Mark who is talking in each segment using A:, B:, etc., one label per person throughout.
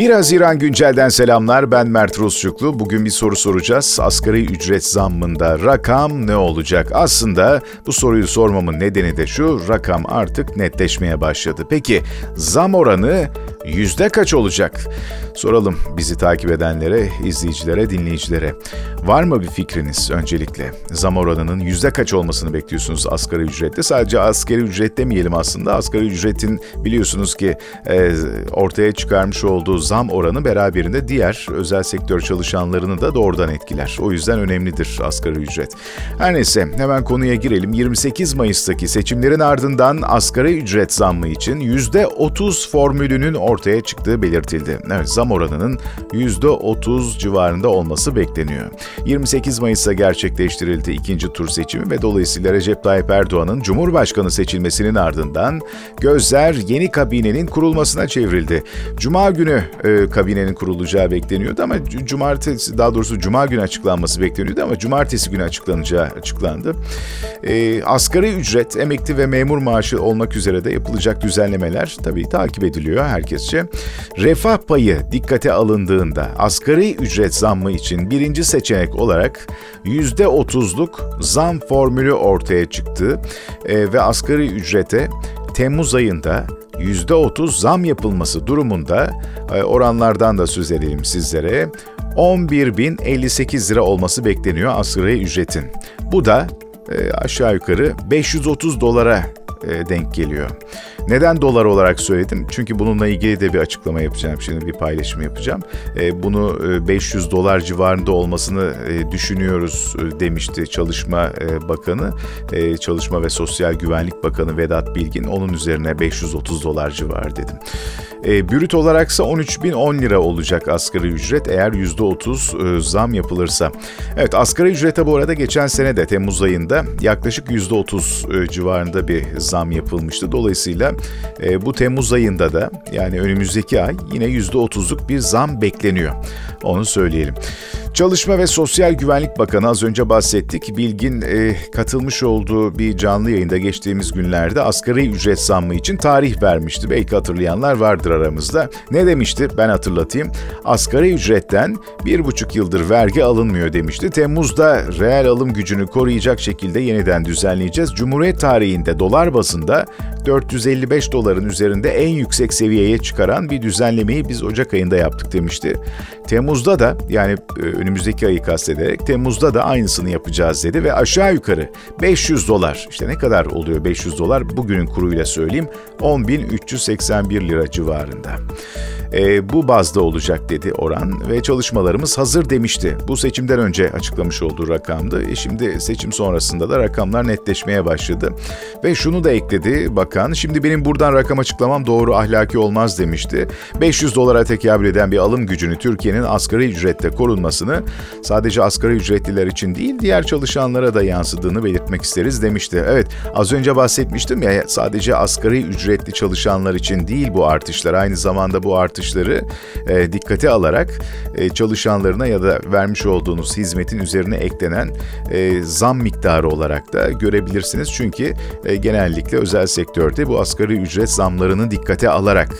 A: 1 Haziran güncelden selamlar. Ben Mert Rusçuklu. Bugün bir soru soracağız. Asgari ücret zammında rakam ne olacak? Aslında bu soruyu sormamın nedeni de şu. Rakam artık netleşmeye başladı. Peki zam oranı yüzde kaç olacak? Soralım bizi takip edenlere, izleyicilere, dinleyicilere. Var mı bir fikriniz öncelikle? Zam oranının yüzde kaç olmasını bekliyorsunuz asgari ücrette? Sadece asgari ücret demeyelim aslında. Asgari ücretin biliyorsunuz ki e, ortaya çıkarmış olduğu zam oranı beraberinde diğer özel sektör çalışanlarını da doğrudan etkiler. O yüzden önemlidir asgari ücret. Her neyse hemen konuya girelim. 28 Mayıs'taki seçimlerin ardından asgari ücret zammı için %30 formülünün ortaya çıktığı belirtildi. Evet zam oranının %30 civarında olması bekleniyor. 28 Mayıs'ta gerçekleştirildi ikinci tur seçimi ve dolayısıyla Recep Tayyip Erdoğan'ın Cumhurbaşkanı seçilmesinin ardından gözler yeni kabinenin kurulmasına çevrildi. Cuma günü e, kabinenin kurulacağı bekleniyordu ama cumartesi daha doğrusu cuma günü açıklanması bekleniyordu ama cumartesi günü açıklanacağı açıklandı. E, asgari ücret, emekli ve memur maaşı olmak üzere de yapılacak düzenlemeler tabii takip ediliyor herkesçe. Refah payı dikkate alındığında asgari ücret zammı için birinci seçenek olarak %30'luk zam formülü ortaya çıktı E, ve asgari ücrete Temmuz ayında %30 zam yapılması durumunda e, oranlardan da söz edelim sizlere. 11.058 lira olması bekleniyor asgari ücretin. Bu da e, aşağı yukarı 530 dolara e, denk geliyor. Neden dolar olarak söyledim? Çünkü bununla ilgili de bir açıklama yapacağım. Şimdi bir paylaşım yapacağım. E, bunu e, 500 dolar civarında olmasını e, düşünüyoruz e, demişti Çalışma e, Bakanı. E, Çalışma ve Sosyal Güvenlik Bakanı Vedat Bilgin. Onun üzerine 530 dolar civarı dedim. E, brüt olaraksa 13.010 lira olacak asgari ücret eğer %30 e, zam yapılırsa. Evet asgari ücrete bu arada geçen sene de Temmuz ayında yaklaşık %30 e, civarında bir zam yapılmıştı. Dolayısıyla e, bu Temmuz ayında da yani önümüzdeki ay yine %30'luk bir zam bekleniyor. Onu söyleyelim. Çalışma ve Sosyal Güvenlik Bakanı az önce bahsettik. Bilgin e, katılmış olduğu bir canlı yayında geçtiğimiz günlerde asgari ücret zammı için tarih vermişti. Belki hatırlayanlar vardır aramızda. Ne demişti? Ben hatırlatayım. Asgari ücretten bir buçuk yıldır vergi alınmıyor demişti. Temmuz'da reel alım gücünü koruyacak şekilde yeniden düzenleyeceğiz. Cumhuriyet tarihinde dolar bazında 455 doların üzerinde en yüksek seviyeye çıkaran bir düzenlemeyi biz Ocak ayında yaptık demişti. Temmuz'da da yani e, önümüzdeki ayı kastederek Temmuz'da da aynısını yapacağız dedi ve aşağı yukarı 500 dolar işte ne kadar oluyor 500 dolar bugünün kuruyla söyleyeyim 10.381 lira civarında. E, bu bazda olacak dedi oran ve çalışmalarımız hazır demişti. Bu seçimden önce açıklamış olduğu rakamdı. E şimdi seçim sonrasında da rakamlar netleşmeye başladı. Ve şunu da ekledi bakan, şimdi benim buradan rakam açıklamam doğru ahlaki olmaz demişti. 500 dolara tekabül eden bir alım gücünü Türkiye'nin asgari ücrette korunmasını sadece asgari ücretliler için değil diğer çalışanlara da yansıdığını belirtmek isteriz demişti. Evet az önce bahsetmiştim ya sadece asgari ücretli çalışanlar için değil bu artışlar aynı zamanda bu artışları e, dikkate alarak e, çalışanlarına ya da vermiş olduğunuz hizmetin üzerine eklenen e, zam miktarı olarak da görebilirsiniz. Çünkü e, genellikle özel sektörde bu asgari ücret zamlarını dikkate alarak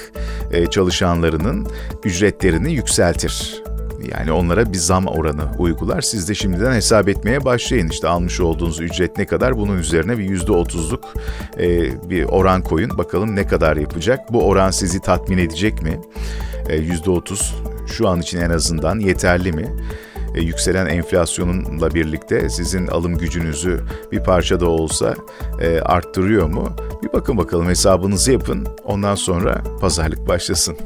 A: e, çalışanlarının ücretlerini yükseltir. Yani onlara bir zam oranı uygular. Siz de şimdiden hesap etmeye başlayın. İşte almış olduğunuz ücret ne kadar? Bunun üzerine bir yüzde otuzluk e, bir oran koyun. Bakalım ne kadar yapacak? Bu oran sizi tatmin edecek mi? Yüzde otuz şu an için en azından yeterli mi? E, yükselen enflasyonla birlikte sizin alım gücünüzü bir parça da olsa e, arttırıyor mu? Bir bakın bakalım hesabınızı yapın. Ondan sonra pazarlık başlasın.